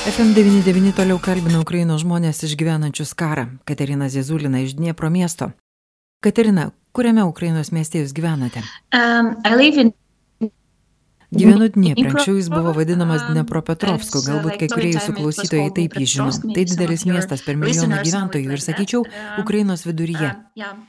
FM99 toliau kalbina Ukrainos žmonės išgyvenančius karą. Katerina Zizulina iš Dniepro miesto. Katerina, kuriame Ukrainos mieste jūs gyvenate? Um, in Gyvenu Dniepre, anksčiau jis buvo vadinamas Dnepropetrovsku, galbūt kai kurie jūsų klausytojai taip jį žino. Tai didelis miestas per milijoną gyventojų ir, sakyčiau, Ukrainos viduryje. Yeah,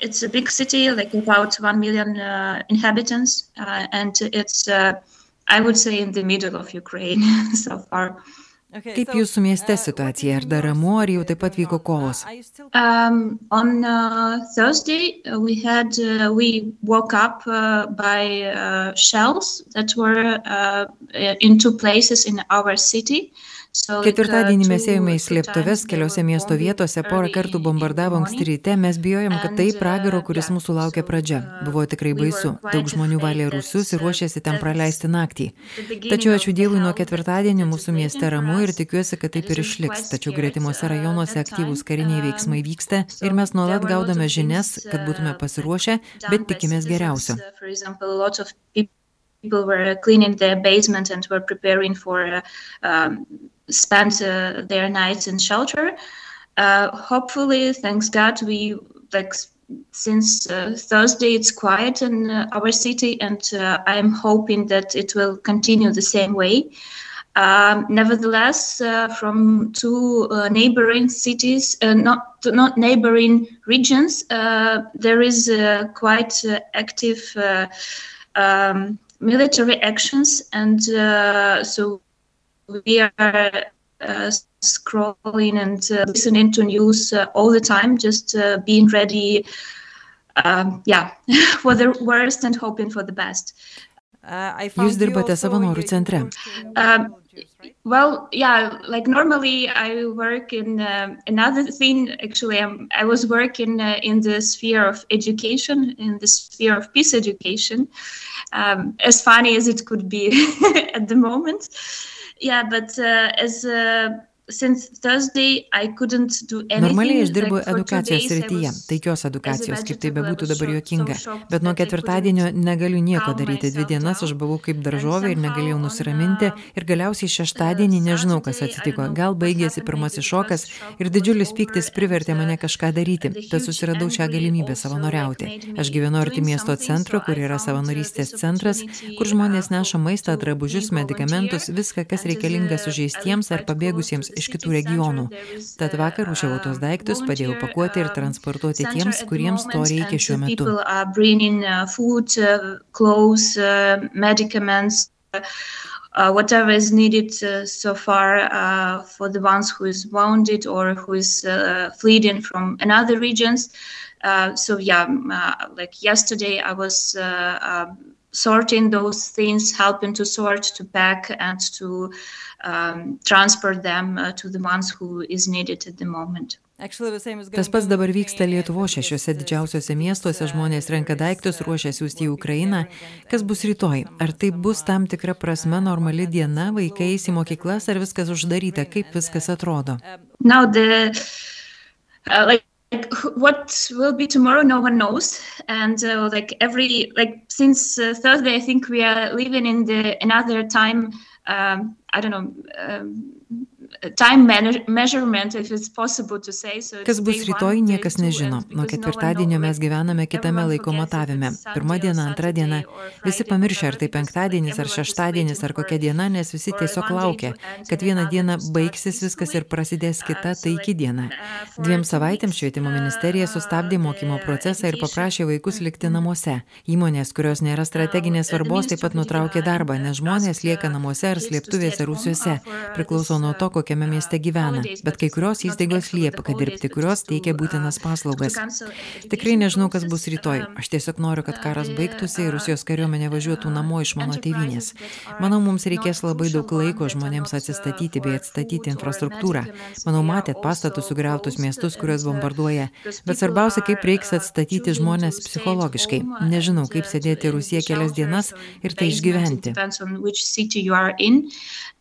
it's a big city, like about 1 million uh, inhabitants, uh, and it's, uh, I would say, in the middle of Ukraine so far. Kaip jūsų mieste situacija? Ar dar ramu, ar jau taip pat vyko kovos? Um, on uh, Thursday, uh, we had uh, we woke up uh, by uh, shells that were uh, in two places in our city. Uh, Ketvirtadienį mes two- ėjome į slėptuves keliose miesto vietose, porą kartų bombardavo anksti ryte, mes bijojom, kad tai And, pragaro, uh, kuris mūsų laukia pradžia. uh, Buvo tikrai baisu. Daug žmonių valė rusius ir uh, ruošėsi ten praleisti naktį. Tačiau ačiū Dievui, nuo ketvirtadienio mūsų mieste ramu ir tikiuosi, kad taip ir išliks. Tačiau gretimuose uh, rajonuose aktyvūs kariniai veiksmai Um, vyksta so ir mes nuolat gaudame žinias, kad būtume uh, pasiruošę, bet tikimės geriausio. Uh, people were cleaning their basement and were preparing for uh, um, spend uh, their nights in shelter. Uh, hopefully, thanks God, we like since uh, Thursday it's quiet in uh, our city, and uh, I'm hoping that it will continue the same way. Um, nevertheless, uh, from two neighboring cities, not not neighboring regions, there is quite active um, military actions, and so we are uh, scrolling and uh, listening to news uh, all the time, just uh, being ready. Um, yeah, for the worst and hoping for the best. Jūs dirbate savanorių centre. Um, Well, yeah, like normally I work in uh, another thing. Actually, I'm, I was working uh, in the sphere of education, in the sphere of peace education. Um, as funny as it could be at the moment, yeah. But uh, as uh, Normaliai aš dirbu edukacijos srityje, taikios edukacijos, kaip tai bebūtų dabar juokinga. Bet nuo ketvirtadienio negaliu nieko daryti. Dvi dienas aš buvau kaip daržovė ir negalėjau nusiraminti. uh, Ir galiausiai šeštadienį nežinau, kas atsitiko. Gal baigėsi pirmasis šokas ir didžiulis pyktis privertė mane uh, kažką daryti. Tad susiradau šią galimybę savanoriauti. Aš gyvenu arti miesto centro, kur yra uh, savanorystės centras, kur žmonės uh, neša maistą, drabužius, medikamentus, viską, kas reikalinga uh, sužeistiems ar pabėgusiems iš kitų regionų. Tad vakar tuos um, daiktus, padėjau pakuoti ir transportuoti tiems, kuriems to reikia šiuo metu. People are bringing uh, food, uh, clothes, uh, medicaments, uh, whatever is needed uh, so far uh, for the ones who is wounded or who is uh, fleeing from another regions. Uh, so yeah, uh, like yesterday, I was uh, um, sorting those things, helping to sort, to pack, and to um, transport them uh, to the ones who is needed at the moment. Tas pats dabar vyksta Lietuvo šešiuose didžiausiuose miestuose, žmonės renka daiktus, ruošia siūsti į Ukrainą. Kas bus rytoj? Ar tai bus tam tikra prasme normali diena, vaikai eis į mokyklas, ar viskas uždaryta, kaip viskas atrodo? Now the uh, like. Like what will be tomorrow no one knows. And uh, like every like since uh, thursday i think we are living in the another time um, i don't know um, time manage- measurement if it's possible to say so it's Kas bus rytoj, niekas nežino. Nuo ketvirtadienio mes gyvename kitame laiko matavime. Pirma diena, antra diena. Visi pamiršę, ar tai penktadienis, ar šeštadienis, ar kokia diena, nes visi tiesiog laukia, kad vieną dieną baigsis viskas ir prasidės kita Uh, so, taiki diena. uh, Dviem savaitėms švietimo uh, ministerija sustabdė mokymo procesą ir paprašė vaikus likti namuose. Įmonės, kurios nėra strateginės svarbos, taip pat nutraukė darbą, nes žmonės lieka namuose ar slėptuvėse rūsiuose. Priklauso nuo to, kokiame mieste gyvena. Bet kai kurios įstaigos liepia, kad dirbti, kurios teikia būtinas paslaugas. Tikrai nežinau, kas bus rytoj. Aš tiesiog noriu, kad karas baigtųsi ir Rusijos kariuomenė važiuotų namo iš mano tėvynės. Manau, mums reikės labai daug laiko žmonėms atsistatyti bei atstatyti infrastruktūrą. Manau, matėt pastatus sugriautus miestus, kuriuos bombarduoja. Bet svarbiausia, kaip reiks atstatyti žmonės psichologiškai. Nežinau, kaip sėdėti the kelias dienas ir tai išgyventi.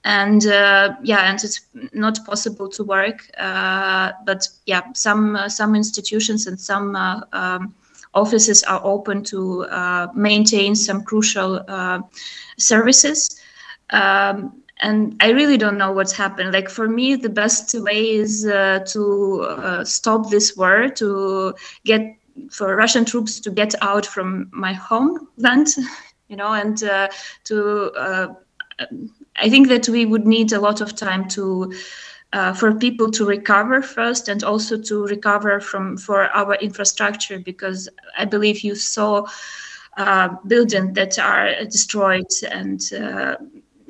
And uh, yeah, and it's not possible to work. Uh, but yeah, some uh, some institutions and some uh, um, offices are open to uh, maintain some crucial uh, services. Um, and I really don't know what's happened. Like for me, the best way is to stop this war, to get for Russian troops to get out from my homeland, you know, and to. Uh, I think that we would need a lot of time to. Uh, for people to recover first and also to recover from for our infrastructure because I believe you saw uh, buildings that are destroyed and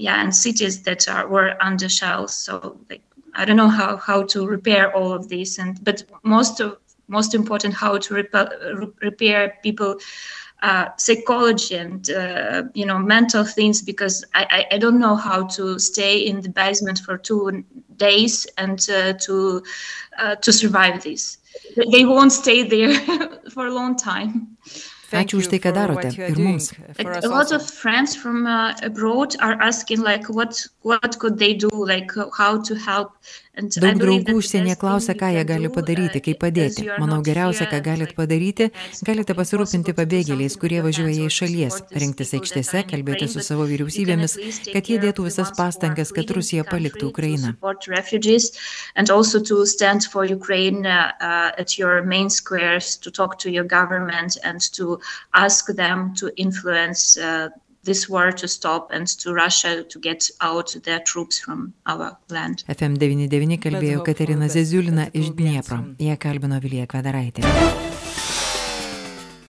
yeah, and cities that are were under shells. So like I don't know how how to repair all of this, and but most of most important how to repair people uh, psychology and uh, you know mental things because I, I, I, don't know how to stay in the basement for two days and uh, to uh, to survive this. They won't stay there for a long time. Ačiū už tai, ką darote ir mums. A lot of friends from uh, abroad are asking like what what could they do like how to help Daug draugų užsienyje klausia, ką jie gali padaryti, kaip padėti. Manau, geriausia, ką galite padaryti, galite pasirūpinti pabėgėliais, kurie važiuoja iš šalies, rinktis aikštėse, kalbėti su savo vyriausybėmis, kad jie dėtų visas pastangas, kad Rusija paliktų Ukrainą. And also to stand for Ukraine uh, at your main squares, to talk to your government and to ask them to influence uh, this war to stop and to Russia to get out their troops from our land. FM99 kalbėjo Katerina Zeziulina iš Dniepro. Jie kalbino Vilija Kvedaraitė.